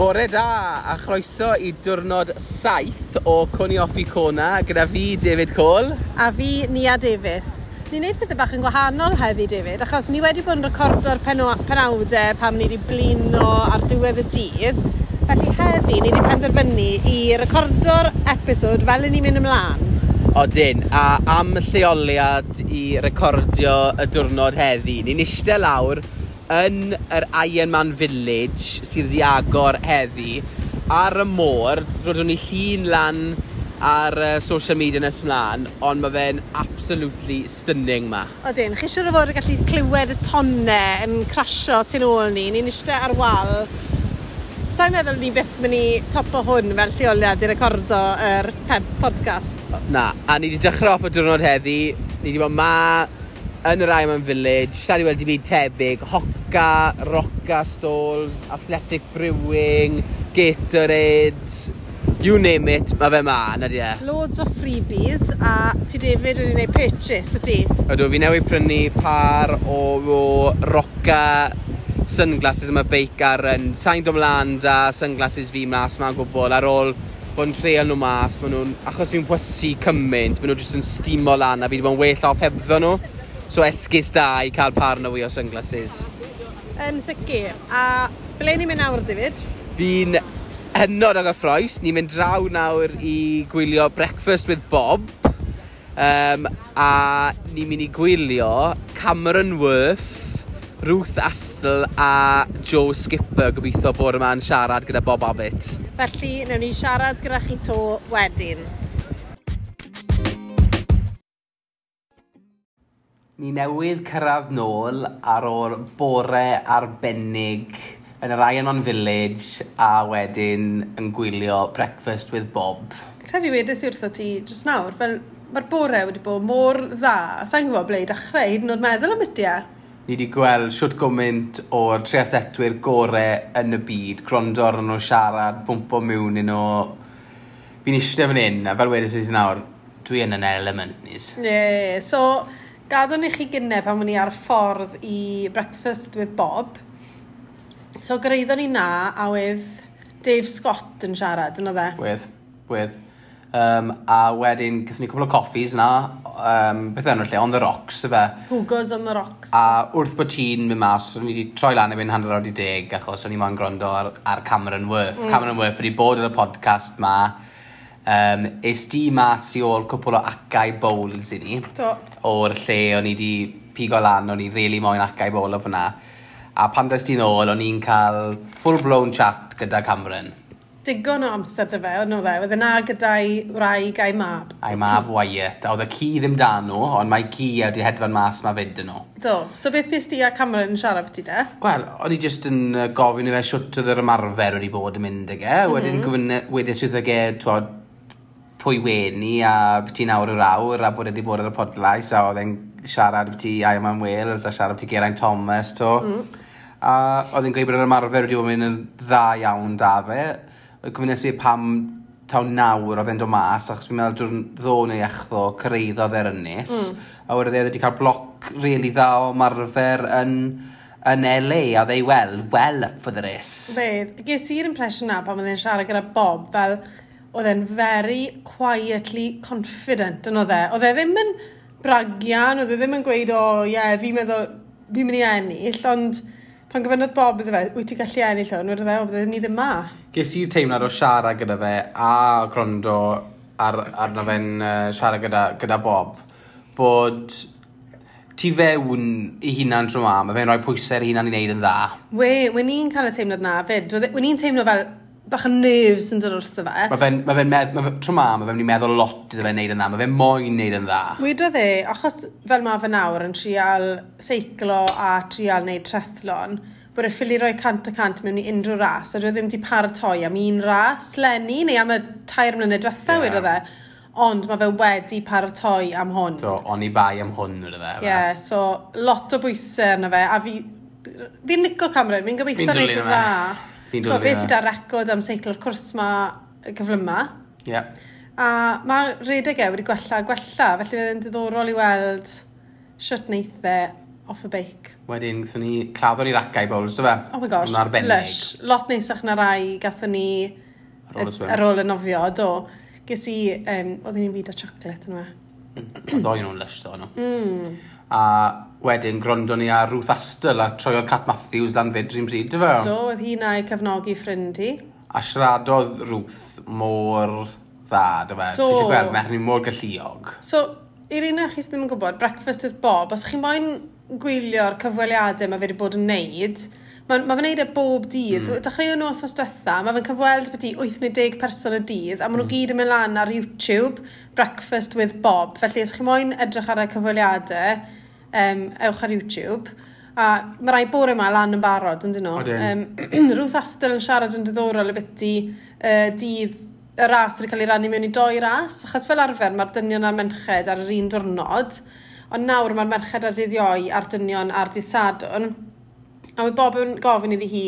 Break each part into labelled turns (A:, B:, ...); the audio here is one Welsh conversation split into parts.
A: Bore da a chroeso i diwrnod saith o Cwni Offi Cona gyda fi David Cole.
B: A fi Nia Davies. Ni'n neud pethau bach yn gwahanol heddi, David, achos ni wedi bod yn recordo'r penawdau pam ni wedi blino ar diwedd y dydd. Felly heddi, ni wedi penderfynu i recordo'r episod fel ni'n mynd ymlaen.
A: Odyn, a am lleoliad i recordio y diwrnod heddi, ni'n eistedd lawr yn yr Ironman Village sydd wedi agor heddi ar y môr, rydyn ni llun lan ar uh, social media nes mlaen, ond mae fe'n absolutely stunning ma.
B: Odyn, chi siwr o fod yn gallu clywed y tonnau yn crasio tu ôl ni. Ni'n eistedd ar wal. Sa'n meddwl ni beth mynd i topo hwn fel lleoliad i recordo yr er podcast?
A: Na, a ni wedi dechrau off y diwrnod heddi. Ni wedi bod ma yn yr Ironman Village, sa i wedi byd tebyg, Hoca, Roca Stalls, Athletic Brewing, Gatorade, you name it, mae fe ma, na di e.
B: Loads o freebies a ti David wedi gwneud purchase o ti.
A: Ydw, fi newid prynu par o, o Roca sunglasses yma beic ar yn sain domlan da sunglasses fi mas ma'n gwbl ar ôl bod yn treol nhw mas, maen nhw'n, achos fi'n pwysu cymaint, maen nhw jyst yn steamo lan a fi wedi bod yn well off hebddo nhw. So esgus da i cael par na fwy o sunglasses.
B: Yn sicr. A ble ni'n mynd nawr, David?
A: Fi'n hynod o gyffroes. Ni'n mynd draw nawr i gwylio Breakfast with Bob. Um, a ni'n mynd i gwylio Cameron Worth, Ruth Astle a Joe Skipper gobeithio bod yma'n siarad gyda Bob Abbott.
B: Felly, newn ni siarad gyda chi to wedyn.
A: Ni newydd cyrraedd nôl ar ôl bore arbennig yn yr Iron Village a wedyn yn gwylio Breakfast with Bob.
B: Credu wedys i wrtho ti jyst nawr, fel mae'r bore wedi bod mor dda, sa'n gwybod ble i dechrau, hyd yn oed meddwl am beth
A: Ni wedi gweld siwt gwmynt o'r triathletwyr gorau yn y byd, gwrando ar nhw siarad, bwmpo mewn un o... Fi'n eistedd fan hyn, a fel wedys i nawr, dwi yn yn element, nis.
B: Ie, yeah, so Gadon i chi gynnau pan o'n ar ffordd i Breakfast with Bob. So gyreiddo ni na a wedd Dave Scott yn siarad, yn dde?
A: Wedd, wedd. Um, a wedyn, gyda ni cwbl o coffees na, um, beth enw lle, on the rocks, efe.
B: Hugos on the rocks.
A: A wrth bod ti'n mynd mas, o'n i wedi troi lan i fynd hanner awr i deg, achos o'n i moyn gwrando ar, ar Cameron Worth. Mm. Cameron Worth wedi bod ar y podcast ma, um, is di mas i ôl cwpl o acau bowls i ni.
B: Do.
A: O'r lle o'n i di pigo lan, o'n i rili really moyn acau bowl o fyna. A pan ddes ti'n ôl, o'n i'n cael full-blown chat gyda Cameron.
B: Digon o amser dy fe, o'n dde. Oedd yna gyda'i wraig a'i mab.
A: A'i mab Wyatt. A oedd y ci ddim dan nhw, ond mae ci a wedi hedfan mas mae fyd yn nhw.
B: Do. So beth bys di a Cameron yn siarad ti de?
A: Wel, o'n i jyst yn gofyn i fe siwt oedd yr ymarfer wedi bod yn mynd ag e. Mm -hmm. Wedyn gofyn, wedyn sydd ag e, twod, pwy weni a beth ti awr o'r awr a bod wedi bod ar y podlais a oedd e'n siarad beth ti Iron Man Wales a siarad beth ti Geraint Thomas to. Mm. A oedd e'n gweud bod yr ymarfer wedi bod yn dda iawn da fe. Gofynes i pam taw nawr oedd e'n dod mas, achos fi'n meddwl drwy'n ddo neu echddo cyreiddodd e'r ynnes. Mm. A wedi e wedi cael bloc really dda o marfer yn, yn LA, a ddei well, well up for the race.
B: Fe, ges i'r impression na pan oedd e'n siarad gyda Bob, fel oedd e'n very quietly confident yn oedd e. Oedd e ddim yn bragian, oedd e ddim yn gweud, o oh, ie, yeah, fi'n meddwl, fi'n mynd i ennill, ond pan gofynodd Bob iddo e fe, wyt ti'n gallu ennill o'n, wedi e fe, oedd ni ddim ma.
A: Ges i'r teimlad o siarad gyda fe a gwrando ar, arno fe'n uh, siarad gyda, gyda Bob, bod ti fewn i hunan tro ma, mae fe'n rhoi pwysau i hunan i wneud yn dda.
B: We, we ni'n cael y teimlad na fyd. E, we ni'n teimlo fel, bach yn nerves yn dod wrtho fe.
A: Mae fe'n, ma fe medd, ma fe, tro ma, mae fe'n mynd i meddwl lot iddo fe'n neud yn dda, mae fe'n moyn neud yn dda.
B: Wedodd e, achos fel mae fe nawr yn trial seiclo a trial neud trethlon, bod e ffili roi cant a cant mewn i unrhyw ras, a dwi ddim wedi paratoi am un ras, lenni, neu am y tair mlynedd diwetha yeah. wedodd e, ond mae fe wedi paratoi am hwn.
A: So, on i bai am hwn, wedodd e.
B: Ie, yeah, so, lot o bwysau arno fe, a fi, fi'n nico Cameron, fi'n gobeithio
A: reit dda.
B: Fi'n dod fi sydd ar record am seiclo'r cwrs ma, y cyflym ma.
A: Ie. Yeah.
B: A mae redeg e wedi gwella gwella, felly fydd yn diddorol i weld siwt neithau e off y beic.
A: Wedyn, gatho ni claddo'n i'r acau bowls, dy fe?
B: Oh my gosh, lush. Lot neisach na rai gatho ni
A: ar ôl y
B: nofio, do. Ges i, um, oedden ni'n fyd o chocolate yma.
A: Doi nhw'n lush, do, no. Mm. A wedyn grondo ni ar Ruth Astle a troiodd Cat Matthews dan fyd rhywun pryd, dyfa? E?
B: Do, oedd hi na i cefnogi ffrind hi.
A: A siaradodd Ruth mor dda, dyfa? E?
B: Do.
A: Ti'n gweld, mae hynny mor galluog.
B: So, i'r un chi ddim yn gwybod, Breakfast with Bob, os chi'n moyn gwylio'r cyfweliadau mae fe wedi bod yn neud, mae ma fe'n neud e bob dydd. Mm. Dechreuon nhw othos diwetha, mae fe'n cyfweld beth i 8 neu 10 person y dydd, a maen nhw mm. gyd yn mynd lan ar YouTube, Breakfast with Bob. Felly, os chi moyn edrych ar y cyfweliadau, um, ewch ar YouTube. A mae rai bore yma lan yn barod, yn dyn nhw. Um, Ruth Astor yn siarad yn diddorol y biti uh, dydd y ras wedi cael ei rannu mewn i doi ras, achos fel arfer mae'r dynion a'r merched ar yr un diwrnod, ond nawr mae'r merched ar dydd ioi a'r dynion ar dydd sadwn. A mae Bob yn gofyn iddi hi,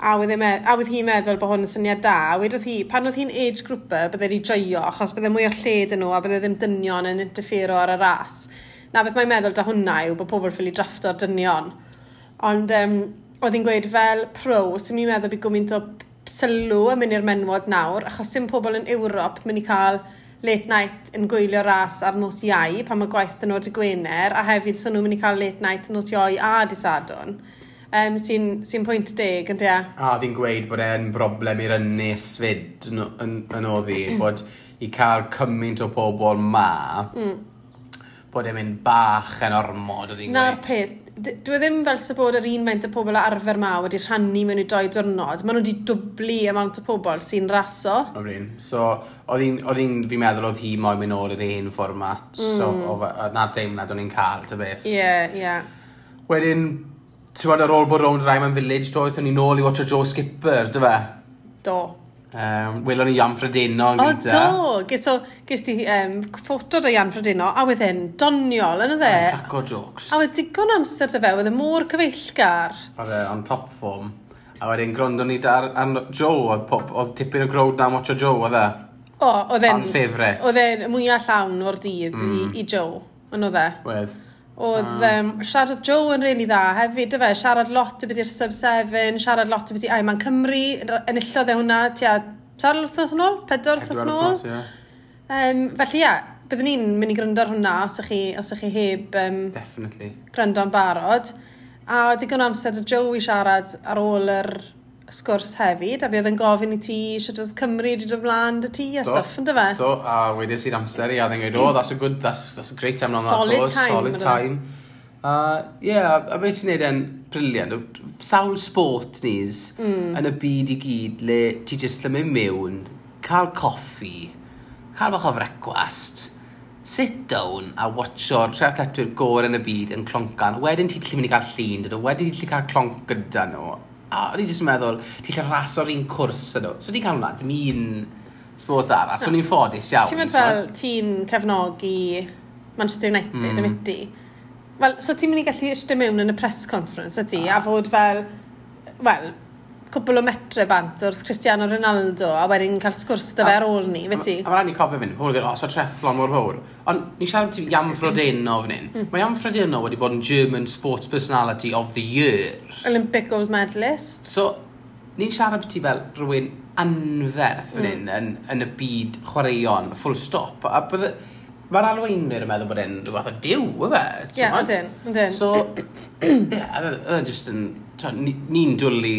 B: a wydd, e me, a wydd hi meddwl bod hwn yn syniad da, a wedodd hi, pan oedd hi'n age grouper, bydde hi joio, achos bydde mwy o lled yn nhw, a bydde ddim dynion yn interfero ar y ras na beth mae'n meddwl da hwnna yw bod pobl ffili drafto'r dynion. Ond um, oedd hi'n gweud fel pro, sy'n mi'n meddwl bod gwmynt o sylw yn mynd i'r menwod nawr, achos sy'n pobl yn Ewrop mynd i cael late night yn gwylio ras ar nos iau pan mae gwaith dyn nhw at Gwener, a hefyd sy'n nhw'n mynd i cael late night nos iau a disadwn um, sy'n sy pwynt deg, ynddi a?
A: A ddi'n gweud bod e'n broblem i'r ynnes fyd yn, yn, yn oddi, bod i cael cymaint o pobl ma, mm bod e'n mynd bach yn ormod, oedd hi'n
B: Na'r peth, dwi e ddim fel sy'n bod yr un faint o pobl a arfer ma wedi rhannu mewn i doi diwrnod. Maen nhw wedi dwblu amount o pobl sy'n raso.
A: O'r So, oedd hi'n, fi'n meddwl, oedd hi moyn mynd ôl i'r un fformat. Mm. So, oedd na deimlad o'n i'n cael, ty beth.
B: Ie, yeah, ie. Yeah.
A: Wedyn, ti'n bod ar ôl bod rownd rai village, doedd o'n i'n ôl i watch o Joe Skipper, dy fe?
B: Do.
A: Um, welon ni Ian Fredeno gyda.
B: O, do! Ges, o, ges di um, ffoto o Ian Fredino, a wedd e'n doniol, yn y dde?
A: Yn craco jokes.
B: A wedd digon amser dy fe, wedd e mor cyfeillgar.
A: Oedd e on top form. A wedyn grondo ni dar an Joe, oedd, pop, oedd tipyn o growd na mocho Joe, oedd e?
B: O, oedd e'n...
A: Fan's favourite.
B: Oedd e'n mwyaf llawn o'r dydd mm. i, i Joe, yn oedd e?
A: Wedd.
B: Oedd um, siarad Joe yn really dda hefyd, fe, siarad lot o beth i'r sub-7, siarad lot o beth i Aiman Cymru, enillodd e hwnna, tia, tair wrthnos yn ôl, pedwar wrthnos yn ôl. Um, felly, ia, byddwn ni'n mynd i gryndo ar hwnna os ych chi, os ych chi heb um,
A: Definitely.
B: gryndo yn barod. A digon amser y Joe i siarad ar ôl yr sgwrs hefyd, a bydd yn gofyn i ti sut oedd Cymru wedi dod ymlaen dy ti a stuff yn dy fe.
A: Do, a wedys i'r amser i, a ddyn gweud, oh, that's a good, that's, that's a great time on that
B: Solid
A: course,
B: time,
A: solid time. A uh, ie, yeah, a beth sy'n neud e'n briliant, sawl sport ni's mm. yn y byd i gyd le ti jyst yn mynd mewn, cael coffi, cael bach o frecwast, sit down a watcho'r tre athletwyr yn y byd yn cloncan. Wedyn ti'n gallu mynd i gael llun, dydw. Wedyn ti'n gallu cael clonc gyda nhw a o'n i jyst yn meddwl, ti'n lle raso'r un cwrs ydw. So ti'n cael hwnna, dim un sport arall. So ni'n ffodus iawn.
B: Ti'n mynd fel tîm cefnogi Manchester United mm. am iti. Wel, so ti'n mynd i gallu eistedd mewn yn y press conference ydy, a ah. fod fel, wel, cwbl o metre bant wrth Cristiano Ronaldo a wedyn cael sgwrs dy fe ar ôl ni, fe ti?
A: A mae'n ni cofio fynd, pobl yn gwneud, o, so trefflo mor fawr. Ond ni siarad ti Jan mm. Frodeno fan hyn.
B: Mm.
A: Mae Jan Frodeno wedi bod yn German Sports Personality of the Year.
B: Olympic Gold Medalist.
A: So, ni'n siarad ti fel rhywun anferth fan mm. hyn yn, yn y byd chwaraeon, full stop. A bydde, Mae'r alweinwyr yn meddwl bod e'n rhywbeth o diw, y fe.
B: Ie, ydyn, ydyn.
A: So, ie, yeah, just yn... Ni'n dwlu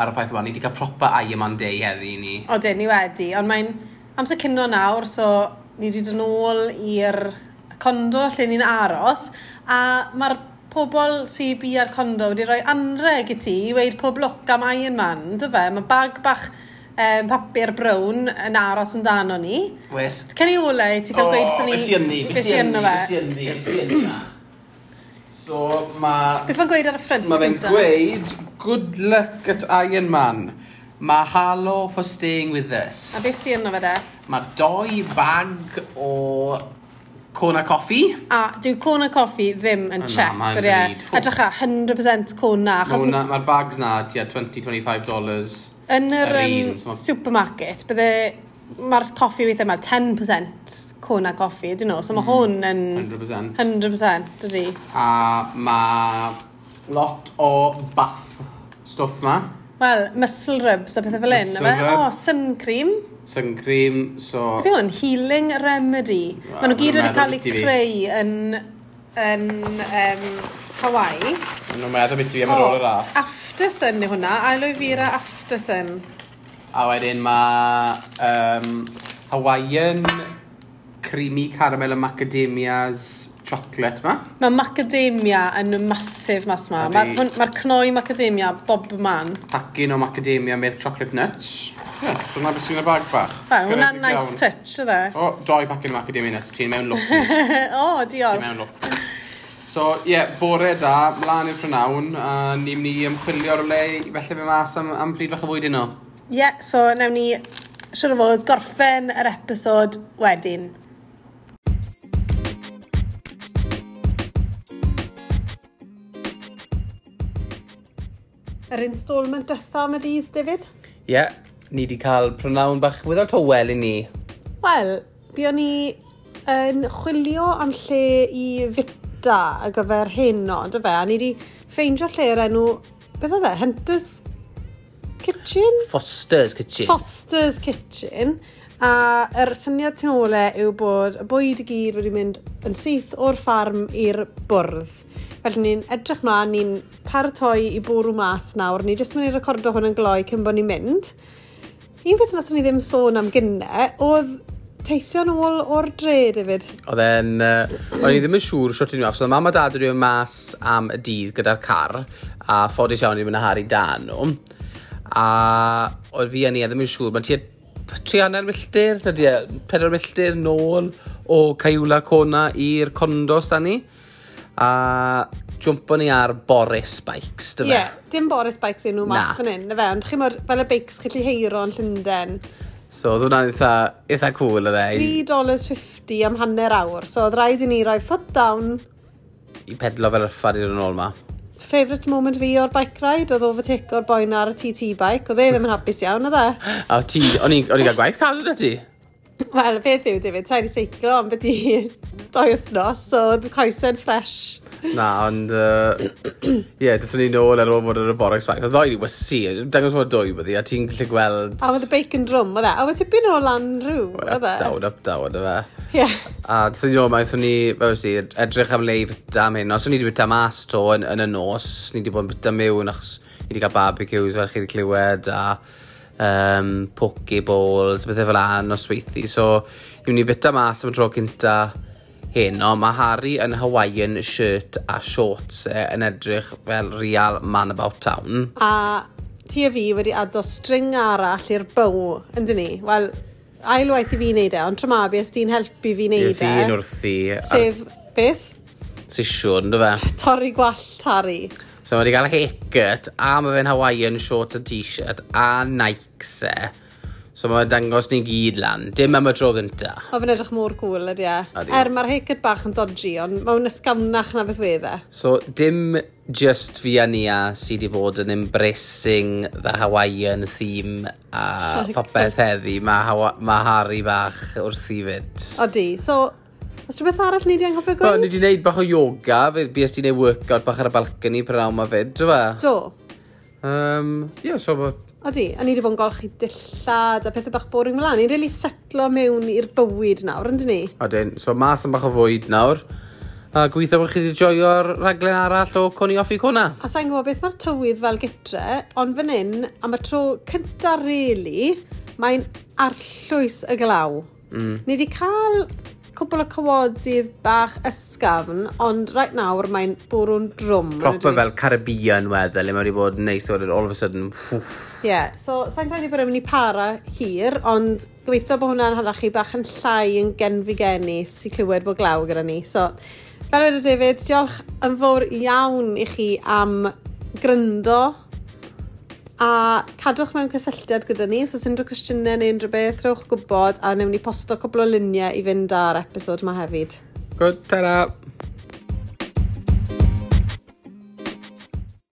A: ar y ffaith yma, ni wedi cael proper Ironman day heddi ni.
B: O, dyn ni wedi, ond mae'n amser cynno nawr, so ni wedi dod nôl i'r condo lle ni'n aros, a mae'r pobl sy'n bu ar condo wedi rhoi anreg i ti i weid pob look am Iron Man, dy fe? Mae bag bach um, papur brown yn aros yn dan o ni.
A: Wes.
B: Cyn i olau, ti'n cael oh, gweud ni...
A: Wes i
B: ynddi, wes i ynddi,
A: wes i ni, wes i ni. So mae...
B: Beth mae'n gweud ar y ffrind?
A: Mae fe'n gweud, good luck at Iron Man. Mae halo for staying with us.
B: A beth sy'n yno fe de?
A: Mae doi bag o Cona coffi.
B: A dyw cona coffi ddim yn check. Na,
A: mae'n reid.
B: Edrych 100% cona.
A: Mae'r bags na, tia, 20-25 dollars.
B: Yn yr um, supermarket, bydde, mae'r coffi weithiau yma 10% cwm a coffi, dyn nhw. So mae mhm. hwn yn...
A: 100%.
B: 100%, dydy.
A: A mae lot o bath stwff ma.
B: Wel, muscle rubs a pethau fel
A: hyn,
B: yma. O, sun cream.
A: Sun cream, so...
B: Fe hwn, healing remedy.
A: Well,
B: Maen nhw gyd wedi cael eu creu yn, yn um, Hawaii.
A: Maen nhw'n meddwl beth i fi am ar ôl y ras.
B: Aftersun yw hwnna, aloe vera aftersun.
A: A wedyn mae um, Hawaiian creamy caramel and macadamias chocolate ma.
B: Mae macadamia yn y masif mas ma. Mae'r ma, cnoi macadamia bob man.
A: Pacyn o macadamia milk chocolate nuts. Yeah, so na beth sy'n y bag bach. Hwna'n
B: nice touch ydde.
A: O, doi pacyn o macadamia nuts ti'n mewn look.
B: o, diolch.
A: Ti'n mewn look. So, ie, yeah, bore da, mlaen i'r prynawn, a uh, ni'n mynd i ymchwilio'r le i felly fe mas am, am pryd fach o fwyd yno.
B: Ie, yeah, so newn ni siwr o fod gorffen yr episod wedyn. yr installment dytha am y dydd, David?
A: Ie, yeah, ni wedi cael prynawn bach wyddo tywel i ni.
B: Wel, buon ni yn chwilio am lle i fita ar gyfer heno, dy fe, a ni wedi ffeindio lle yr enw, beth oedd e, Hunters Kitchen?
A: Foster's Kitchen.
B: Foster's Kitchen. A yr syniad tu ôl e yw bod y bwyd i gyd wedi mynd yn syth o'r ffarm i'r bwrdd. Felly ni'n edrych mlaen, ni'n paratoi i bwrw mas nawr. Ni jyst mynd i recordo hwn yn gloi cyn bod ni'n mynd. Un beth nath ni ddim sôn am gynne, oedd teithio nôl o'r dre, David.
A: Oedd e'n... Uh, o'n i ddim yn siŵr sio ti'n achos oedd mam a dad wedi mynd mas am y dydd gyda'r car, a ffodus iawn i mynd a Harry dan nhw. A oedd fi a ni a ddim yn siŵr, mae'n tua tri hanner milltir, na di, e, pedwar milltir nôl o Caiwla Cona i'r condos da ni a jwmpo ni ar Boris Bikes, dy fe?
B: Ie, yeah, dim Boris Bikes yw nhw mas fan hyn, na fe, ond chi mor, fel y bikes chi heiro yn Llundain.
A: So, oedd hwnna'n eitha, eitha cool, oedd e?
B: $3.50 am hanner awr, so oedd rhaid i ni roi foot down.
A: I pedlo fel yffad i'r ôl ma.
B: Favourite moment fi o'r bike ride, oedd overtake o'r boen ar y TT bike, oedd e ddim yn hapus iawn, oedd e?
A: A ti, o'n i'n cael gwaith cael yna ti?
B: Wel, beth yw, David, ta'i di seiclo, ond beth i doi wythnos, so oedd coesau'n ffres.
A: Na, ond... Ie, uh, yeah, dethon ni nôl ar ôl bod ar y bore X-Factor. Oedd o'i wasi, dangos bod dwy byddi, a ti'n gallu gweld...
B: A oedd y bacon drum, oedd e? A oedd tipyn o lan rhyw, oedd e?
A: Down, up, down, oedd e?
B: Ie.
A: A dethon ni nôl, mae ni, fel si, edrych am le i fyta am hyn. Os o'n i wedi byta mas to yn, yn y nos, ni wedi bod yn byta mewn achos ni wedi cael barbecues fel chi wedi clywed, a um, poke pokeballs, bethau fel an o sweithi. So, ni'n mynd byta mas am y tro cynta hyn, ond mae Harry yn Hawaiian shirt a shorts e, yn edrych fel real man about town.
B: A ti a fi wedi ado string arall i'r bow, yndyn ni? Wel, ailwaith i fi wneud e, ond tramabi os ti'n helpu fi wneud
A: e. Yes,
B: i'n
A: wrthi.
B: Sef, ar... beth?
A: Sisiwn, dy fe?
B: Torri gwallt Harry.
A: So mae wedi cael haircut, a mae fe'n Hawaiian shorts a t-shirt, a Nikes e. So mae'n dangos ni gyd lan. Dim am y tro gynta.
B: O fe'n edrych mor cool, ydy e.
A: Ydy.
B: Er mae'r heicet bach yn dodgy, ond mae'n ysgamnach na beth wedd e.
A: So dim just fi a Nia sydd wedi bod yn embracing the Hawaiian theme a popeth heddi. Mae Hawa... ma Harry bach wrth i fynd.
B: Odi. So, Os ti'n beth arall ni wedi anghofio gwneud?
A: Wel, ni wedi gwneud bach o yoga, fi bys ti'n gwneud workout bach ar y balcony per awn ma fyd, dwi'n
B: Do.
A: Um, yeah, so bod...
B: Odi, a ni wedi bod yn golchi dillad a pethau bach boring fel. Ni'n really setlo mewn i'r bywyd nawr, ynddy ni?
A: Odyn, so mas am bach o fwyd nawr. A gweithio bod chi wedi joio'r raglen arall o Coni Offi Cona.
B: A sa'n gwybod beth mae'r tywydd fel gytre, ond fan hyn, am y tro cyntaf rili, really, mae'n arllwys y glaw. Mm. Ni wedi cael cwbl o cywodydd bach ysgafn, ond right nawr mae'n bwrw'n drwm.
A: Proper fel Caribbean weather, le mae wedi bod neis o'r all of a sudden.
B: Ie, yeah, so sa'n credu bod yn mynd i para hir, ond gobeithio bod hwnna'n hala chi bach yn llai yn genfi geni sy'n clywed bod glaw gyda ni. So, fel wedi David, diolch yn fawr iawn i chi am gryndo a cadwch mewn cysylltiad gyda ni, so sy'n unrhyw cwestiynau neu unrhyw beth, rhowch gwybod, a newn ni posto cwbl o luniau i fynd ar episod yma hefyd.
A: Good, ta-ra!